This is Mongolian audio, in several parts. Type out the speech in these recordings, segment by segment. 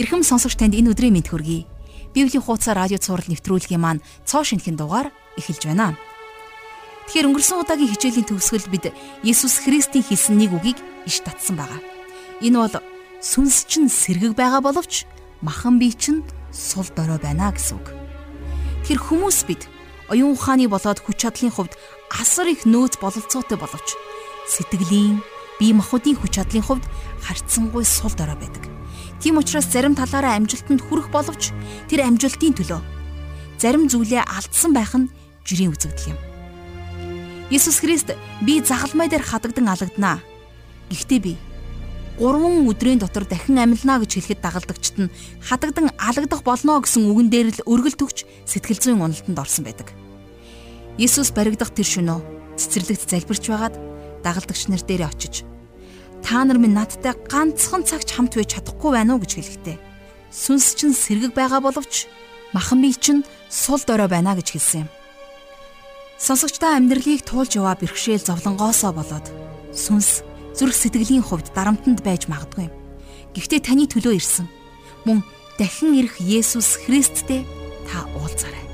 Ирхэм сонсогч танд энэ өдрийн мэд хүргэе. Библийн хуудас радио цаураар нэвтрүүлгийн маань цоо шинхэн дугаар эхэлж байна. Тэгэхээр өнгөрсөн удаагийн хичээлийн төгсгөл бид Есүс Христийн хэлсэн нэг үгийг иш татсан байгаа. Энэ бол сүнс чинь сэргэг байгаа боловч махан бие чинь сул дорой байна гэсэн үг. Тэр хүмүүс бид оюун ухааны болоод хүч чадлын хувьд асар их нөөц бололцоотой боловч сэтгэлийн бие махбодын хүч чадлын хувьд харьцангуй сул дорой байдаг. Тийм учраас зарим талаараа амжилтанд хүрэх боловч тэр амжилтын төлөө зарим зүйлээ алдсан байх нь жирийн үзэгдэл юм. Есүс Христ би загалмай дээр хадагдан алагдана. Гэхдээ би 3 өдрийн дотор дахин амилна гэж хэлэхэд дагалдагчд нь хадагдан алагдах болно гэсэн үгэн дээр л өргөл төгч сэтгэл зүйн уналтанд орсон байдаг. Есүс баригдах тэр шөнөө цэцэрлэгт залбирч байгаад дагалдагч нар дээрээ очиж та нар минь надтай ганцхан цагч хамт байж чадахгүй байна уу гэж хэлэхдээ сүнс чинь сэргэг байгаа боловч махан бие чинь сул дорой байна гэж хэлсэн юм. Сонсогчдоо амьдралыг туулж яваа бэрхшээл зовлонгоосоо болоод сүнс зүрх сэтгэлийн хувьд дарамтанд байж магадгүй юм. Гэхдээ таны төлөө ирсэн. Мөн дахин ирэх Есүс Христтэй та уулзаарай.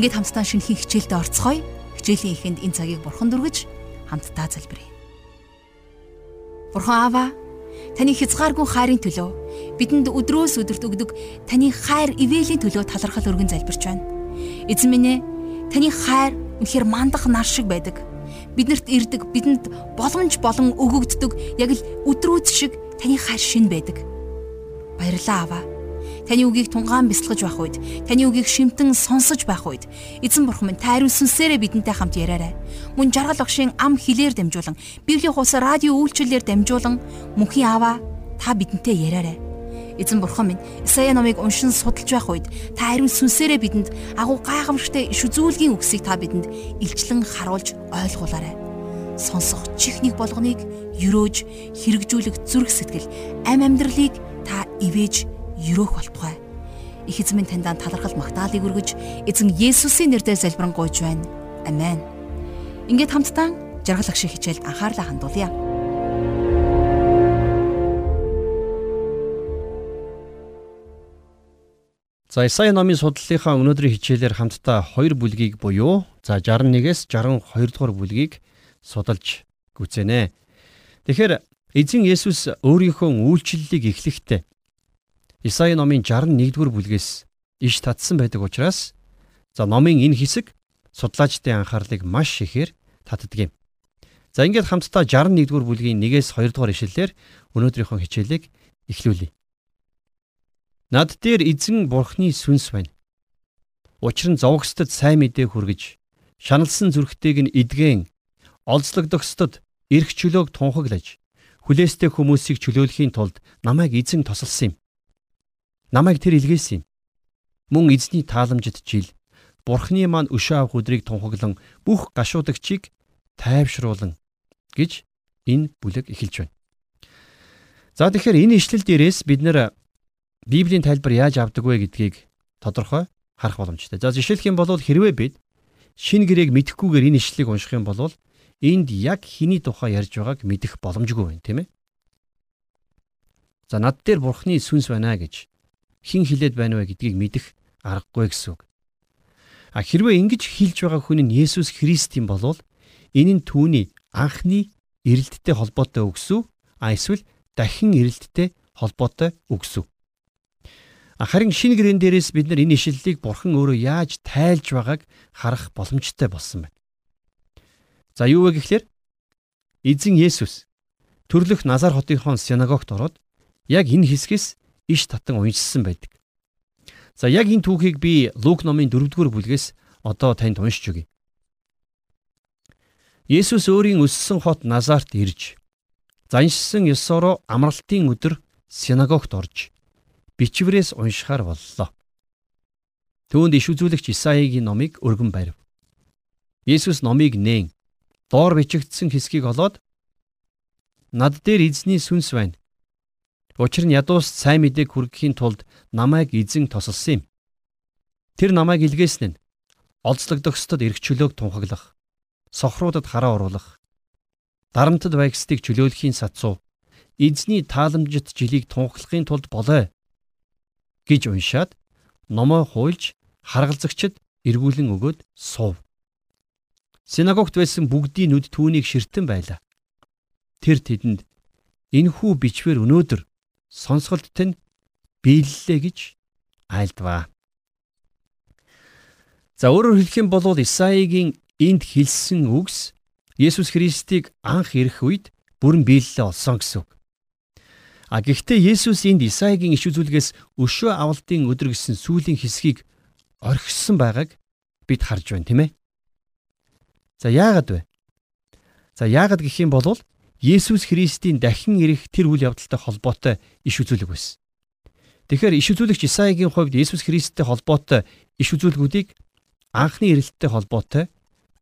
Ингээд хамтдаа шинэхэн хичээлдээ орцгоё. Хичээлийн эхэнд энэ цагийг бурхан дүргэж хамтдаа залбирая. Бурхан Аава, таны хязгааргүй хайрын төлөө бидэнд өдрөөс өдөрт өгдөг таны хайр ивэлийн төлөө талархал өргөн залбирч байна. Эзэн минь ээ, таны хайр үнэхээр мандах нар шиг байдаг. Биднэрт ирдэг, бидэнд боломж болон өгөгддөг яг л өдрүүд шиг таны хайр шин байдаг. Баярлалаа Аава Таны үгийг тунгаан бясалгаж байх үед, таны үгийг шимтэн сонсож байх үед эзэн бурхан минь та ариун сүнсээрээ бидэнтэй хамт яриарай. Мөн жаргал огшийн ам хилээр дамжуулан, Библийн хуудас радио үйлчлэлээр дамжуулан мөнхийн аваа та бидэнтэй яриарай. Эзэн бурхан минь Исая номыг уншин судалж байх үед та ариун сүнсээрээ бидэнд агуу гайхамшигтай иш үзүүлгийн үгсийг та бидэнд илчлэн харуулж ойлгуулаарай. Сонсох чихнийг болгоныг өрөөж хэрэгжүүлэх зүрх сэтгэл ам амьдралыг та ивэж өрөөх болтугай. Их эзэн минь таньдаа талархал магтаалыг өргөж эзэн Есүсийн нэрээр залбирanгуйж байна. Амен. Ингээд хамтдаа жаргал агшиг хичээлд анхаарлаа хандуулъя. За Исая номын судлалынхаа өнөөдрийн хичээлээр хамтдаа хоёр бүлгийг буюу за 61-ээс 62 дугаар бүлгийг судалж гүцэнэ. Тэгэхээр эзэн Есүс өөрийнхөө үйлчлэлийг эхлэхдээ Исаи номын 61-р бүлгээс иш татсан байдаг учраас за номын энэ хэсэг судлаачдын анхаарлыг маш ихээр татдаг юм. За ингээд хамтдаа 61-р бүлгийн 1-ээс 2 дугаар ишлэлээр өнөөдрийнхөө хичээлийг эхлүүлье. Над дээр эзэн бурхны сүнс байна. Учир нь зовгсдод сайн мэдээ хүргэж, шаналсан зүрхтэйг нь эдгэн, олзлогдохсдод эрх чөлөөг тунхаглаж, хүлээстэй хүмүүсийг чөлөөлөхийн тулд намайг эзэн тосолсон юм. Намайг тэр илгээсэн юм. Мөн эзний тааламжид жил Бурхны маань өшөө авах өдрийг тунхаглан бүх гашуудагчийг тайвшруулан гэж энэ бүлэг эхэлж байна. За тэгэхээр энэ ишлэл дээрээс бид нэр Библийн тайлбар яаж авдаг вэ гэдгийг тодорхой харах боломжтой. За жишээлх юм бол хэрвээ бид шин гэрээг мэдэхгүйгээр энэ ишлэлийг унших юм бол энд яг хэний тухай ярьж байгааг мэдэх боломжгүй байна, тийм ээ? За над дээр Бурхны сүнс байна гэж хэн хилээд байна вэ гэдгийг мэдэх аргагүй гэсэн үг. А хэрвээ ингэж хэлж байгаа хүн нь Есүс Христ юм бол энэ нь түүний анхны эрэлттэй холбоотой үгсүү а эсвэл дахин эрэлттэй холбоотой үгсүү. Харин шинэ гэрэн дээрээс бид нар энэ ишлэлийг бурхан өөрөө яаж тайлж байгааг харах боломжтой болсон байна. За юу вэ гэхлээр эзэн Есүс төрлөх Назар хотынхон синагогт ороод яг энэ хэсгээс иш татан уншсан байдаг. За яг энэ түүхийг би Лук номын 4-р бүлгээс одоо танд уншиж өгье. Есүс өөрийн өссөн хот Назарт ирж заншсан ёсороо амралтын өдөр синагогт орж бичвэрээс уншихаар боллоо. Түүнд иш үзүүлэгч Исаигийн номыг өргөн барив. Есүс номыг нээн доор бичигдсэн хэсгийг олоод над дээр эзний сүнс байна. Учир нь ядуус сайн мэдээг хүргэхийн тулд намайг эзэн тосолсон юм. Тэр намайг илгээсэн нь олзлогдохстод эрх чөлөөг тунхаглах, сохруудад хараа оруулах, дарамтд байгстыг чөлөөлөхийн сацуу, эзний тааламжит жилийг тунхаглахын тулд болоо гэж уншаад номоо хуйлж харгалзагчд эргүүлэн өгөөд суув. Синагогт байсан бүгдийн нүд түүнийг ширтэн байлаа. Тэр тэдэнд энхүү бичвэр өнөөдөр сонсголт тань биеллээ гэж айлдваа. За өөрөөр хэлэх юм бол Исаигийн энд хэлсэн үгс Есүс Христийг анх ирэх үед бүрэн биелэлээ олсон гэсэн үг. А гэхдээ Есүс энд Исаигийн иш үзүүлгээс өшөө авалтын өдөр гэсэн сүүлийн хэсгийг орхисон байгааг бид харж байна, тийм ээ. За яагаад вэ? За яагаад гэх юм бол Есүс Христийн дахин ирэх тэр үйл явдалтай холбоотой иш үзүүлэг байсан. Тэгэхээр иш үзүүлэгч Исаигийн хувьд Есүс Христтэй холбоотой иш үзүүлгүүдийг анхны ирэлттэй холбоотой,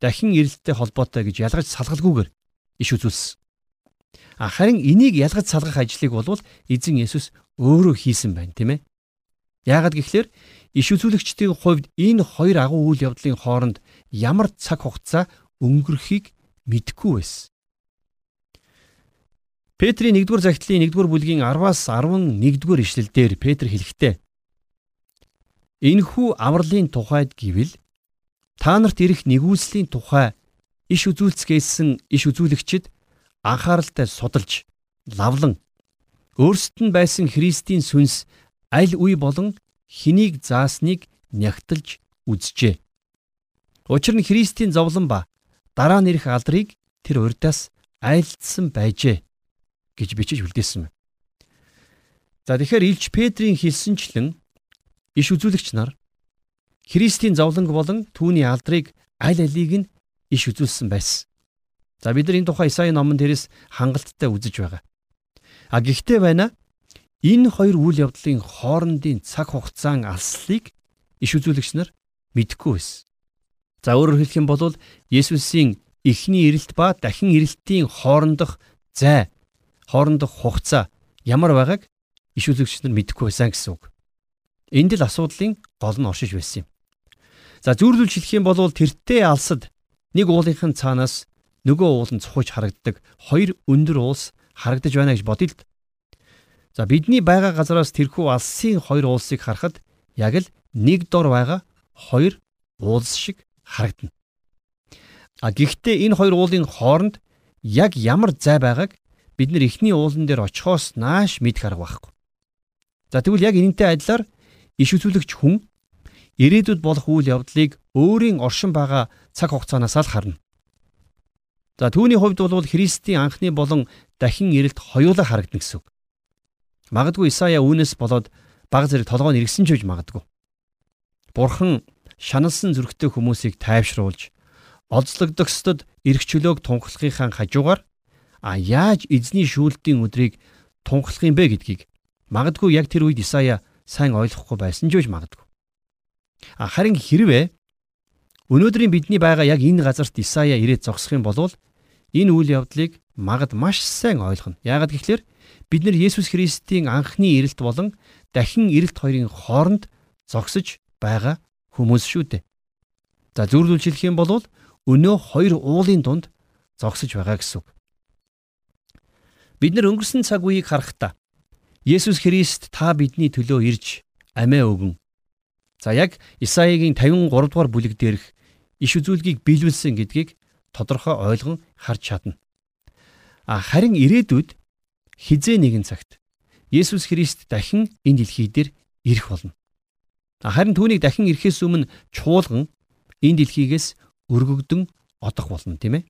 дахин ирэлттэй холбоотой гэж ялгаж салгалгүйгээр иш үзүүлсэн. Харин энийг ялгаж салгах ажлыг бол эзэн Есүс өөрөө хийсэн байна, тийм ээ. Яагаад гэвэл иш үзүүлэгчдийн хувьд энэ хоёр агуу үйл явдлын хооронд ямар цаг хугацаа өнгөрөхийг мэдэхгүй байсан. Петрийн 1-р загтлын 1-р бүлгийн 10-аас 11-р ишлэлдэр Петр хэлэхдээ Энэхүү авралын тухайд гэвэл та нарт ирэх нэгүслийн тухай иш үзүүлцгээсэн иш үзүүлэгчид анхааралтай судалж лавлан өөрсдөд нь байсан Христийн сүнс аль үе болон хэнийг заасныг нягтлж үзжээ. Учир нь Христийн зовлон ба дараа нь ирэх алдрыг тэр урьдаас айлдсан байжээ гэж бичиж үлдээсэн. За тэгэхээр Илч Петрийн хэлсэнчлэн иш үзүүлэгч нар Христийн зовлонг болон түүний алдрыг аль алиг нь иш үзүүлсэн байсан. За бид нар энэ тухай Исаи номон дээрээс хангалттай үзэж байгаа. А гэхдээ байна энэ хоёр үйл явдлын хоорондын цаг хугацаан алслыг иш үзүүлэгч нар мэдэхгүй байсан. За өөрөөр хэлэх юм бол Есүсийн эхний ирэлт ба дахин ирэлтийн хоорондох зай хоорондох хугацаа ямар байгааг иш үзэгч нар мэдэхгүй байсан гэсэн үг. Энд л асуудлын гол нь оршиж байсан юм. За зүйрлүүлж хэлэх юм бол тэртээ алсад нэг уулынхын цаанаас нөгөө уул нь цухаж харагддаг хоёр өндөр уулс харагдаж байна гэж бодъё л. За бидний байгаа газараас тэрхүү алсын хоёр уулсыг харахад яг л нэг дор байгаа хоёр уулс шиг харагдана. А гэхдээ энэ хоёр уулын хооронд яг ямар зай байгааг бид нар эхний уулан дээр очихоос нааш мэдэх арга байхгүй. За тэгвэл яг энэнтэй адилаар иш үзүүлэгч хүн ирээдүйд болох үйл явдлыг өөрийн оршин байгаа цаг хугацаанаас л харна. За түүний хувьд бол Христийн анхны болон дахин ирэлт хоёулаа харагдана гэсэн үг. Магадгүй Исая үүнээс болоод баг зэрэг толгой нэргсэн ч үж магадгүй. Бурхан шаналсан зүрхтэй хүмүүсийг тайвшруулж олзлогдохсдод эрх чөлөөг тунхлахын хажуугаар А яаж эзний шүүлтийн өдрийг тунхлах юм бэ гэдгийг магадгүй яг тэр үед Исая сайн ойлгохгүй байсан ч үж магадгүй. А харин хэрвээ өнөөдрийн бидний байгаа яг энэ газарт Исая ирээд зогсох юм бол энэ үйл явдлыг магад маш сайн ойлгоно. Яагаад гэвэл бид нар Есүс Христийн анхны ирэлт болон дахин ирэлт хоёрын хооронд зогсож байгаа хүмүүс шүү дээ. За зөвлөлж хэлэх юм бол өнөө хоёр уулын дунд зогсож байгаа гэсэн үг. Бид нар өнгөрсөн цаг үеийг харахтаа Есүс Христ та бидний төлөө ирж амиа өгөн. За яг Исаигийн 53 дугаар бүлэг дээрх иш үзүүлгийг биелүүлсэн гэдгийг тодорхой ойлгон харж чадна. А харин ирээдүйд хизээ нэгэн цагт Есүс Христ дахин энэ дэлхий дээр ирэх болно. Харин түүнийг дахин ирэхээс өмнө чуулган энэ дэлхийгээс өргөгдөн одох болно тийм ээ.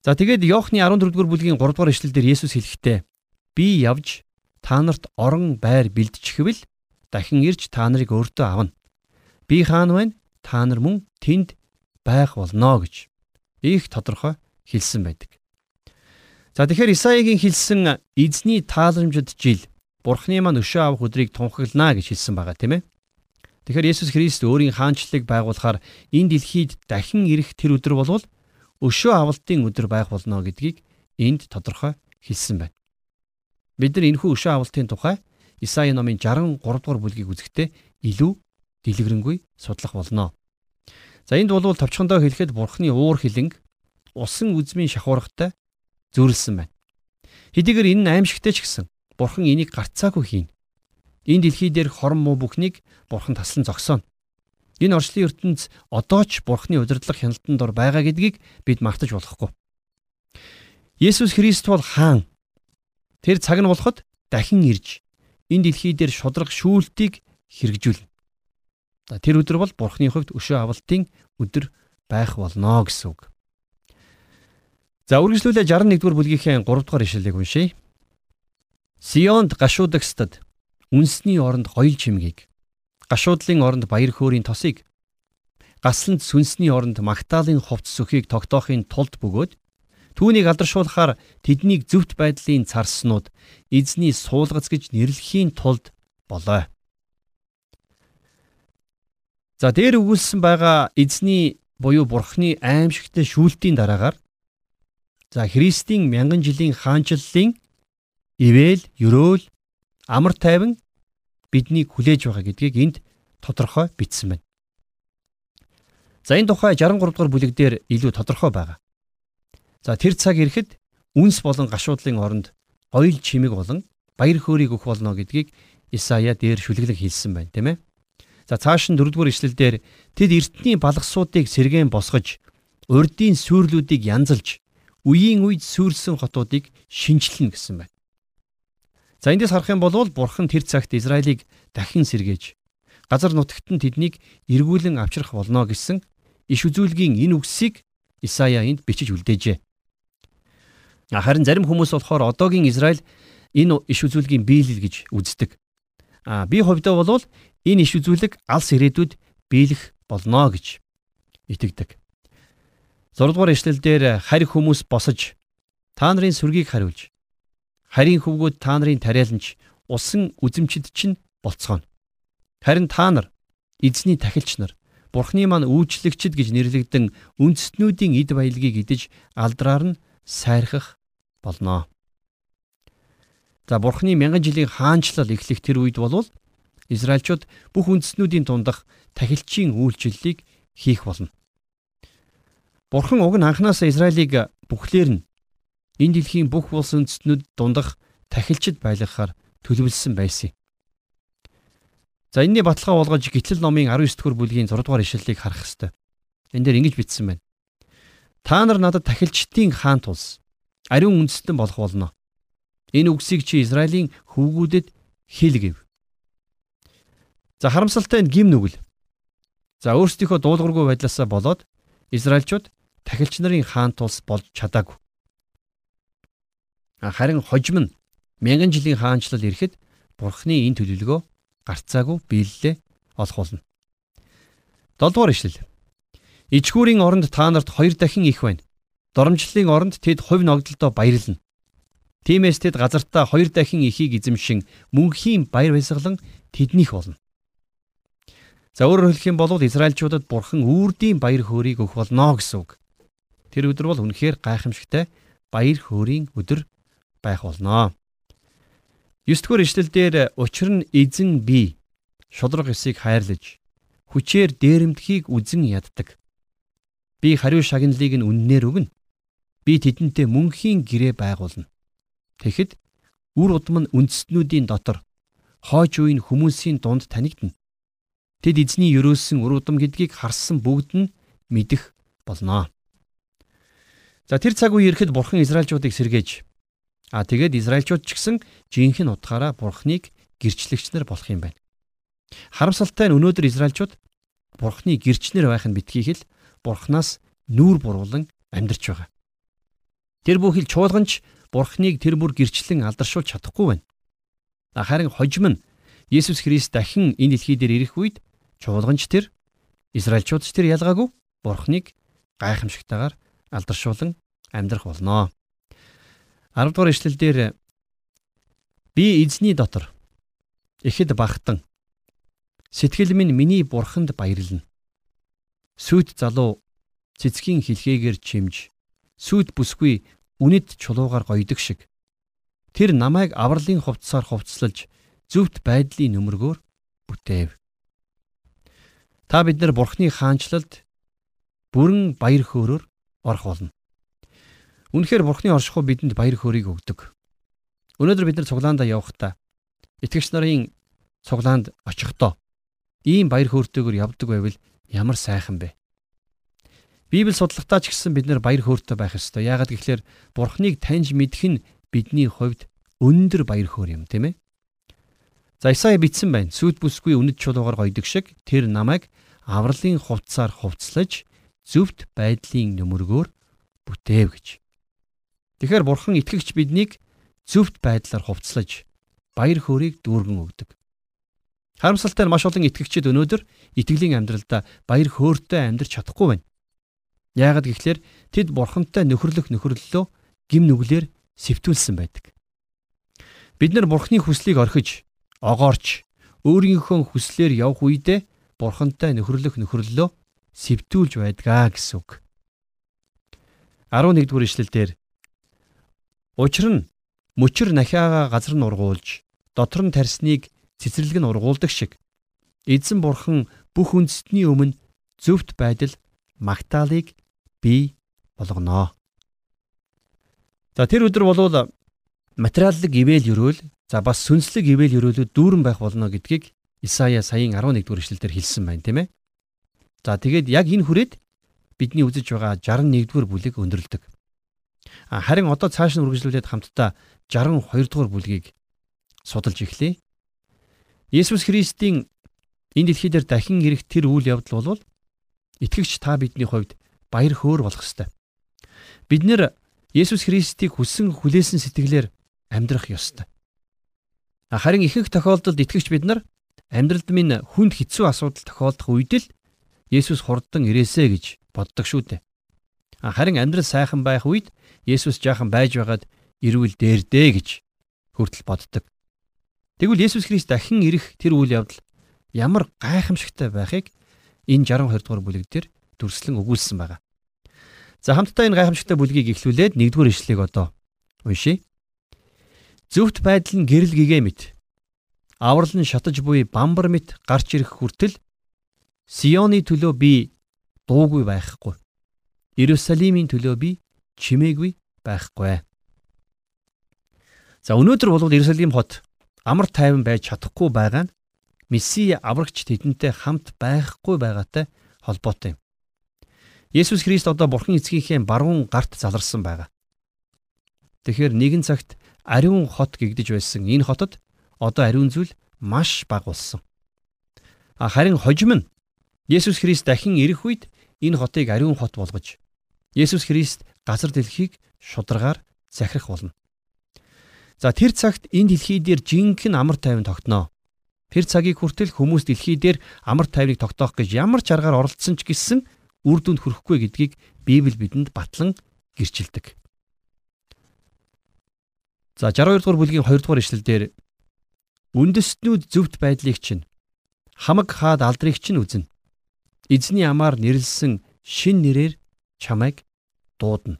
За тэгээд Иохны 14-р бүлгийн 3-р эшлэлдэр Есүс хэлэхдээ би явж та нарт орон байр бэлдчихвэл дахин ирж та нарыг өөртөө авна. Би хаана байна? Та нар мөн тэнд байх болно гэж их тодорхой хэлсэн байдаг. За тэгэхээр Исаигийн хэлсэн эзний тааламжид жил Бурхны маань өшөө авах өдрийг тунхаглана гэж хэлсэн байгаа тийм ээ. Тэгэхээр Есүс Христ өөрийн хаанчлалыг байгуулахаар энэ дэлхийд дахин ирэх тэр өдөр болвол өшөө авалтын өдөр байх болно гэдгийг энд тодорхой хэлсэн байна. Бид нар энэхүү өшөө авалтын тухай Исаи номын 63 дугаар бүлгийг үзэхдээ илүү дэлгэрэнгүй судлах болно. За энд бол товчхондоо хэлэхэд Бурхны уур хилэнг усан үзмийн шахуургатай зөөрлсөн байна. Хэдийгээр энэ нь аимшигтэй ч гэсэн Бурхан энийг гарцаагүй хийн. энэ дэлхий дээр хорон муу бүхнийг бурхан таслан зогсооно. Энэ орчлын ертөнц одоо ч бурхны удирдлага хяналтанд ор байгаа гэдгийг бид мартаж болохгүй. Есүс Христ бол хаан. Тэр цаг нь болоход дахин ирж энэ дэлхий дээр шудраг шүүлтийг хэрэгжүүлнэ. Тэр өдөр бол бурхны хувьд өшөө авалтын өдөр байх болно гэсэн үг. За үргэлжлүүлээ 61-р бүлгийнхээ 3-р ишлэлийг уншийе. Сионд гашуудагстад үнсний оронд гоёл чимгийг гашуудлын оронд баяр хөөрийн тосыг гасланд сүнсний оронд магтаалын хувцс сөхийг тогтоохын тулд бөгөөд түүнийг алдаршуулахаар тэднийг зөвхт байдлын царснууд эзний суулгац гэж нэрлэхийн тулд болоо. За дээр өгүүлсэн байгаа эзний буюу бурхны аимшигтай шүүлтийн дараагаар за Христийн мянган жилийн хаанчлалын ивэл, ёроол, амар тайван биднийг хүлээж байгаа гэдгийг энд тодорхой бичсэн байна. За энэ тухай 63 дугаар бүлэг дээр илүү тодорхой байгаа. За тэр цаг ирэхэд үнс болон гашуудлын оронд гоёл чимэг болон баяр хөөргийг өгөх болно гэдгийг Исая дээр шүлгэлэг хэлсэн байна, тийм ээ. За цааш нь 4 дугаар ишлэлдэр тэд эртний балгасуудыг сэргээн босгож, урдын сүрлүүдийг янзалж, үеийн үед сүрсэн хотуудыг шинчлэн гэсэн байна. За эндээс харах юм бол бурхан тэр цагт Израилийг дахин сэргээж газар нутагт нь тэднийг эргүүлэн авчрах болно гэсэн иш үзүүлгийн энэ үгсийг Исая энд бичиж үлдээжээ. Харин зарим хүмүүс болохоор одоогийн Израиль энэ иш үзүүлгийн биелэл гэж үздэг. А би хувьдаа бол энэ иш үзүүлэг алс ирээдүйд биелэх болно гэж итгэдэг. 6 дугаар эшлэл дээр харь хүмүүс босож та нарын сүргийг хариулж Харийн хөвгүүд та нарын тариаланч усан үзэмчд чинь болцгооно. Харин та нар эзний тахилч нар Бурхны маань үйлчлэгчд гэж нэрлэгдэн үндэстнүүдийн эд баялагийг идэж алдраар нь сайрхах болно. За Бурхны мянган жилийн хаанчлал эхлэх тэр үед болвол Израильчууд бүх үндэстнүүдийн тундах тахилчийн үйлчлэлийг хийх болно. Бурхан уг нь анханасаа Израилийг бүхлээр нь энэ дэлхийн бүх улс үндэстнүүд дундах тахилчид байлгахаар төлөвлөсөн байсан. За энэний баталгаа болгож гитлэл номын 19 дэх бүлгийн 6 дугаар ишлэлийг харах ёстой. Энд дээр ингэж бичсэн байна. Та нар надад тахилчдын хаан тулс ариун үндэстэн болох болно. Энэ үгсийг чи Израилийн хөвгүүдэд хэл гэв. За харамсалтай энэ гим нүгэл. За өөрсдийнхөө дуулуургүй байдлаасаа болоод Израильчууд тахилч нарын хаан тулс болж чадаагүй. Харин хожим нь мянган жилийн хаанчлал ирэхэд бурхны энэ төлөвлөгөө гарцаагүй биелэлээ олох болно. 7 дугаар ишлэл. Ичгүүрийн оронд та нарт хоёр дахин их байна. Доромжллын оронд тэд хувь ногдолдоо баярлна. Тиймээс тэд газартаа хоёр дахин ихийг эзэмшин мөнхийн баяр баясгалан тэднийх болно. За өөрөөр хэлэх юм бол Израильчуудад бурхан үрдийн баяр хөөргийг өгөх болно гэсэн үг. Тэр өдөр бол үнэхээр гайхамшигтай баяр хөөрийн өдөр байх болно. 9 дугаар ишлэлдэр учир нь эзэн би шудраг эсийг хайрлаж хүчээр дээрэмдхийг үзен яддаг. Би хариу шагналыг нь үннээр өгнө. Би тэдэнтэй мөнхийн гэрээ байгуулна. Тэгэхэд үр удам нь үндэстнүүдийн дотор хойч үеийн хүмүүсийн дунд танигдана. Тэд эзний ерөөсөн үр удам гэдгийг харсан бүгд нь мэдэх болно. За тэр цаг үе ирэхэд бурхан Израильчуудыг сэргээж А тэгээд Израильчууд ч гэсэн жинхэнэ утгаараа Бурхныг гэрчлэгч нар болох юм байна. Харамсалтай нь өнөөдөр Израильчууд Бурхны гэрчнэр байх нь битгий хэл Бурхнаас нүүр буруулан амьдарч байгаа. Тэр бүхэл чуулганч Бурхныг тэр бүр гэрчлэн алдаршуулж чадахгүй байна. Харин хожим нь Есүс Христ дахин энэ дэлхий дээр ирэх үед чуулганч тэр Израильчууд ч тэр ялгаагүй Бурхныг гайхамшигтайгаар алдаршуулан амьдрах болно. 10 дугаар ишлэлдэр би эзний дотор ихэд багтан сэтгэл минь миний бурханд баярлна. Сүд залуу цэцгийн хилхээгээр чимж сүд бүсгүй үнэт чулуугаар гойдог шиг тэр намайг авралын хувцсаар хувцлаж зөвхт байдлын нөмөргөөр бүтээв. Та бид нар бурхны хаанчлалд бүрэн баяр хөөрөөр орох болно. Үнэхээр Бурхны оршихуй бидэнд баяр хөөргийг өгдөг. Өнөөдөр бид нар цуглаандаа явахдаа итгэгч нарын цуглаанд очихдоо ийм баяр хөөртэйгээр явдаг байвал ямар сайхан бэ? Библи судлахтаа ч гэсэн бид нэр баяр хөөртэй байх ёстой. Яагаад гэвэл Бурхныг таньж мэдэх нь бидний хувьд өндөр баяр хөөр юм, тийм ээ? За Исая бичсэн байна. Сүд бүсгүй үнэт чулуугаар гойдог шиг тэр намайг авралын хувцсаар хувцлаж зөвхт байдлын нөмөргөөр бүтээв гэж. Тэгэхээр Бурхан итгэгч биднийг зөвхт байдлаар хувцлаж баяр хөөргийг дүүргэн өгдөг. Харамсалтай нь маш олон итгэгчид өнөөдөр итгэлийн амьдралдаа баяр хөөртэй амьдрч чадахгүй байна. Яагаад гэвэл тэд бурхантай нөхөрлөх нөхөрлөлөө гим нүглэр сэвтүүлсэн байдаг. Бид нар бурхны хүслийг орхиж, огоорч, өөрийнхөө хүслээр явх үедээ бурхантай нөхөрлөх нөхөрлөлөө сэвтүүлж байдгаа гэсэн үг. 11 дугаар ишлэлдэр Учир нь мөчр нахиагаа газар нь ургуулж, дотор нь тарсныг цэцэрлэг нь ургуулдаг шиг эзэн бурхан бүх үндэстний өмнө зөвхт байдал магтаалыг бий болгоно. За тэр өдөр болвол материаллык ивэл өрөөл за бас сүнслэг ивэл өрөөлөд дүүрэн байх болно гэдгийг Исая саяын 11 дугаар эшлэлдэр хэлсэн байна тийм ээ. За тэгээд яг энэ хүрээд бидний үзэж байгаа 61 дугаар бүлэг өндөрлөдөг. Харин одоо цааш нь үргэлжлүүлээд хамтдаа 62 дугаар бүлгийг судалж эхлэе. Есүс Христийн энэ дэлхий дээр дахин ирэх тэр үйл явдал бол итгэгч та бидний хувьд баяр хөөр болох ёстой. Бид нэр Есүс Христийг хүссэн хүлээсэн сэтгэлээр амьдрах ёстой. Харин ихэнх тохиолдолд итгэгч бид нар амьдралд минь хүнд хэцүү асуудал тохиолдох үед л Есүс хурдан ирээсэ гэж боддог шүү дээ. Харин амьдрал сайхан байх үед Есүс жаахан байж байгаад ирүүл дээрдээ гэж хүртэл боддог. Тэгвэл Есүс Христ дахин ирэх тэр үйл явдал ямар гайхамшигтай байхыг энэ 62 дугаар бүлэг дээр дүрслэн өгүүлсэн байна. За хамтдаа энэ гайхамшигтай бүлгийг эхлүүлээд нэгдүгээр ишлэгийг одоо уншийе. Зөвхт байдал нь гэрэл гэгээ мэт. Аврал нь шатаж буй бамбар мэт гарч ирэх хүртэл Сионы төлөө би дуугүй байхгүй. Иерусалимийн төлөө би чимээгүй байхгүй. За өнөөдөр бол Иерусалим хот амар тайван байж чадахгүй байгаа нь Месси аврагч тэдэнтэй хамт байхгүй байгаатай холбоотой юм. Есүс Христ одоо Бурхан эцгийнхээ баруун гарт заларсан байгаа. Тэгэхээр нэгэн цагт ариун хот гэгдэж байсан энэ хотод одоо ариун зүйл маш бага болсон. Харин хожим нь Есүс Христ дахин ирэх үед энэ хотыг ариун хот болгож Есүс Христ газар дэлхийг шударгаар захирах болно. За тэр цагт энэ дэлхий дээр жинхэнэ амар тайван тогтноо. Тэр цагийг хүртэл хүмүүс дэлхий дээр амар тайвныг тогтоох гэж ямар ч аргаар оролцсон ч гэсэн үр дүнд хүрэхгүй гэдгийг Библи бидэнд батлан гэрчилдэг. За 62 дугаар бүлгийн 2 дугаар ишлэлдэр үндэстнүүд зөвхт байдлыг чинь хамаг хаад алдрыг чинь үзнэ. Эзний амаар нэрлсэн шин нэрээр чамайг дуудана.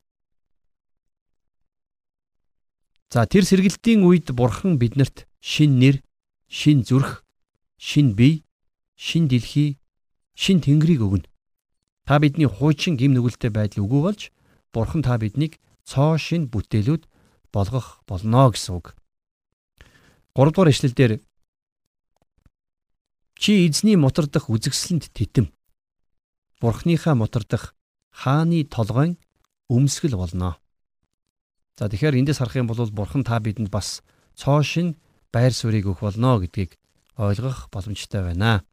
За тэр сэргэлтийн үед бурхан биднэрт шин нэр, шин зүрх, шин бие, шин дэлхий, шин тэнгэрийг өгнө. Та бидний хуучин гим нүгэлтэй байдал үгүй болж Бурхан та биднийг цоо шин бүтээлүүд болгох болно гэсэн үг. 3 дугаар ишлэлдэр чи эзний мутардах үзэгсэлэнд тэтэм. Бурхныхаа мутардах хааны толгойн өмсгөл болно. За тэгэхээр эндээс харах юм бол Бурхан та бидэнд бас цоо шин байр суурийг өгөх болно гэдгийг ойлгох боломжтой байна.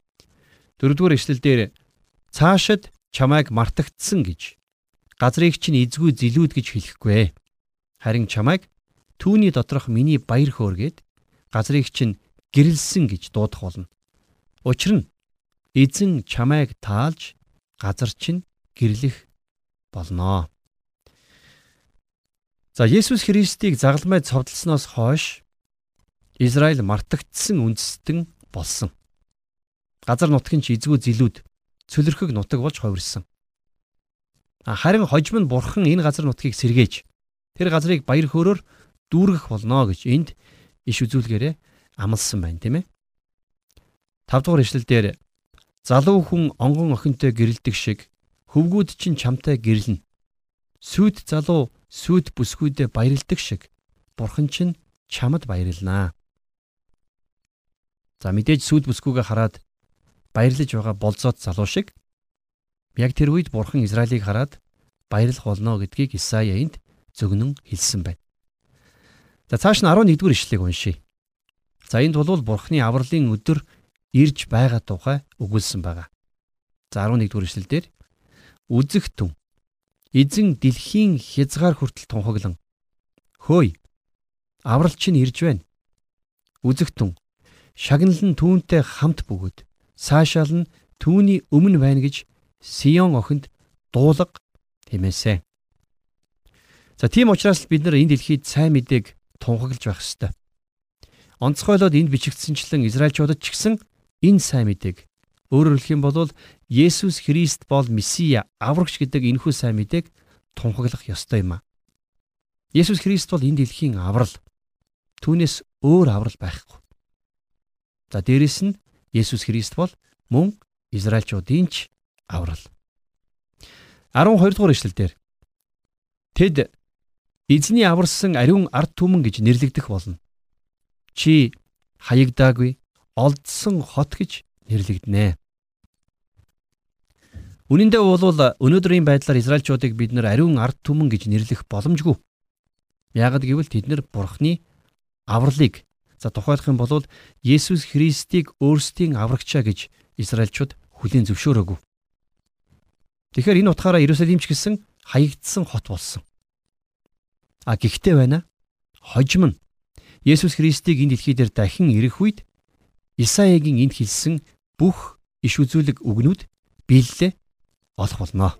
Дөрөвдүгээр ишлэлдэр цаашид чамайг мартагдсан гэж газрыг чинь эзгүй зилүүд гэж хэлэхгүй. Харин чамайг түүний доторх миний баяр хөөргээд газрыг чинь гэрэлсэн гэж дуудах болно. Учир нь эзэн чамайг таалж газар чинь гэрлэх болно. За Есүс Христийг загалмай цовдлсноос хойш Израиль мартагдсан үндэстэн болсон. Газар нутгийн ч эзгүй зилүүд цөлөрхөг нутаг болж хувирсан. Харин хожим нь бурхан энэ газар нутгийг сэргээж тэр газрыг баяр хөөрөөр дүүргэх болно гэж энд иш үзүүлгээрээ амласан байна тийм ээ. 5 дугаар ишлэл дээр залуу хүн онгон охинтой гэрэлдэг шиг хөвгүүд чинь чамтай гэрлэнэ. Сүд залуу сүд бүсгүйдээ баярладаг шиг бурхан чинь чамд баярлнаа. За мэдээж сүд бүсгүйгээ хараад баярлаж байгаа болзоот залуу шиг яг тэр үед бурхан Израилийг хараад баярлах болно гэдгийг Исая энд зөгнөн хэлсэн байна. За цааш нь 11-р ишлэгийг уншийе. За энд бол бурханы авралын өдөр ирж байгаа тухай өгүүлсэн байгаа. За 11-р ишлэлдэр үзэх түн эзэн дэлхийн хязгаар хүртэл тунхаглан хөөе аврал чинь ирж байна. Үзэх түн шагнал нь түүнтэй хамт бөгөөд цаашаал нь түүний өмнө байна гэж Сион охинд дуулга хэмээсэн. За тийм учраас бид нар энэ дэлхийд сайн мэдээг тунхаглаж байх ёстой. Онцгойлоод энд бичигдсэнчлэн Израильчуудад ч гэсэн энэ сайн мэдээг өөрөөр хэлэх юм бол Есүс Христ бол Месиа, аврагч гэдэг энэхүү сайн мэдээг тунхаглах ёстой юм а. Есүс Христ бол энэ дэлхийн аврал. Түүнээс өөр аврал байхгүй. За дээрэс нь Есүс Христ бол мөн Израильчуудын ч аврал. 12 дугаар эшлэлдэр Тэд эзний аварсан ариун ард түмэн гэж нэрлэгдэх болно. Чи хаягдаагүй олдсон хот гэж нэрлэгдэнэ. Үнэн дээр бол өнөөдрийн байдлаар Израильчуудыг бид нар ариун ард түмэн гэж нэрлэх боломжгүй. Яагад гэвэл тэд нар Бурхны авралыг за тухайлах юм бол Есүс Христийг өөрсдийн аврагчаа гэж Израильчууд хүлээн зөвшөөрөөгүй. Тэгэхээр энэ утгаараа Иерусалимч гэсэн хаягдсан хот болсон. А гэхдээ байна. Хожим нь Есүс Христийг энэ дэлхий дээр дахин ирэх үед Исаигийн энд хэлсэн бүх иш үзүүлэг үгнүүд биелэлээ олох болно.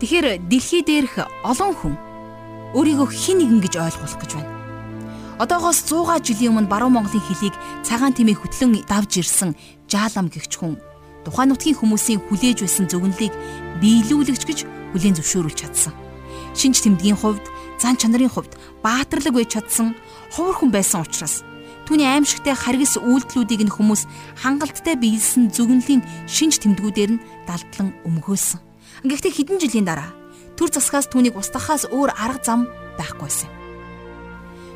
Тэгэхээр дэлхий дээрх олон хүн өөрийгөө хин нэгэн гэж ойлгох гэж байна. Одоогоос 100 жилийн өмнө баруун Монголын хөлийг цагаан тэмээ хөтлөн давж ирсэн жаалам гихч хүн тухайн нутгийн хүмүүсийн хүлээж байсан зөвнөлийг биелүүлэгч гэж хүлээн зөвшөөрүүлж чадсан. Шинж тэмдгийн хувьд, зан чанарын хувьд баатарлаг байж чадсан ховор хүн байсан учраас түүний аимшигтай харгас үйлдэлүүдийг нь хүмүүс хангалттай биелсэн зөвнөлийн шинж тэмдгүүдээр нь далдлан өмгөөлсөн. Гэхдээ хэдэн жилийн дараа төр засгаас түүнийг устгахаас өөр арга зам байхгүйсэн.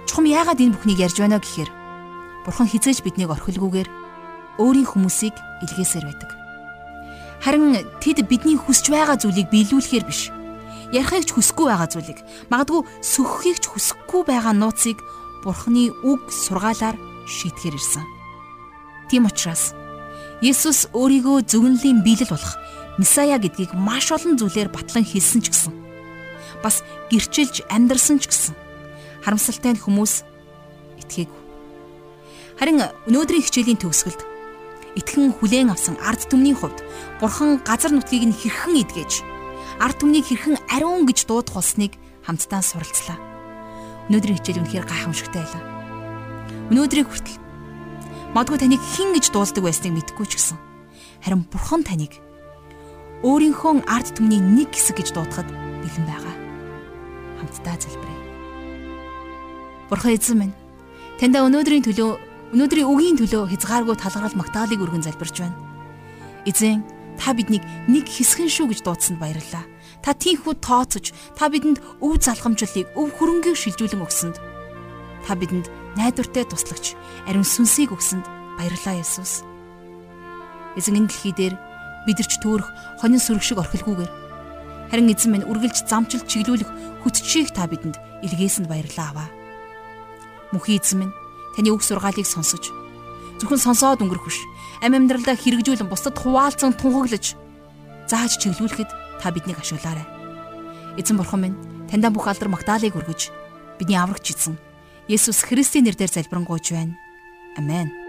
Чухам яагаад энэ бүхнийг ярьж байна гэхээр Бурхан хизээж биднийг орхилгүйгээр өөрийн хүмүүсийг илгээсээр байдаг. Харин тэд бидний хүсж байгаа зүйлийг биелүүлэхээр биш. Ярихыг ч хүсэхгүй байгаа зүйлийг, магадгүй сөхөхийг ч хүсэхгүй байгаа нууцыг Бурханы үг сургаалаар шийтгэр ирсэн. Тийм учраас Есүс өөрийгөө зөвнөлийн биелэл болох Месая гэдгийг маш олон зүйлээр батлан хэлсэн ч гэсэн бас гэрчилж амьдарсан ч гэсэн харамсалтай нь хүмүүс итгээгүй. Харин өнөөдрийн хичээлийн төгсгөлд итгэн хүлээн авсан ард түмний хувьд бурхан газар нутгийг нь хэрхэн эдгэж ард түмнийг хэрхэн ариун гэж дуудах болсныг хамтдаа суралцлаа. Өнөөдрийн хичээл үнэхээр гайхамшигтай байлаа. Өнөөдрийг хүртэл мадгүй таныг хэн гэж дуулдаг байсныг мэдэхгүй ч гэсэн харин бурхан таныг өөрийнхөө ард түмний нэг хэсэг гэж дуудахад бэлэн байгаа. Хамтдаа залбирая. Бурхан эзэн минь, таньда өнөөдрийн төлөө, өнөөдрийн үгийн төлөө хязгааргүй талгархал магтаалыг өргөн залбирч байна. Эзэн, та биднийг нэг хэсгэн шүү гэж дуудсанд баярлалаа. Та тийхүү тооцож, та бидэнд өв залгамжлалыг, өв хөрөнгийг шилжүүлэн өгсөнд та бидэнд найдвартай туслагч, ариун сүнсийг өгсөнд баярлалаа Есүс. Эзэн энэ дэлхий дээр бидэрч төөрөх хонин сүрэг шиг орхилгүйгээр харин эзэн минь үргэлж замчилт чиглүүлэх хүчийг та бидэнд илгээсэнд баярлаа аваа. Мөнхийн эзэн минь таны үг сургаалыг сонсож зөвхөн сонсоод өнгөрөх биш амь амьдралдаа хэрэгжүүлэн бусдад хуваалцан тунхаглаж зааж чиглүүлэхэд та биднийг ашиглаарай. Эзэн бурхан минь таньда бүх алдар магтаалыг өргөж бидний аврагч эзэн Есүс Христийн нэрээр залбирanгуйч байна. Амен.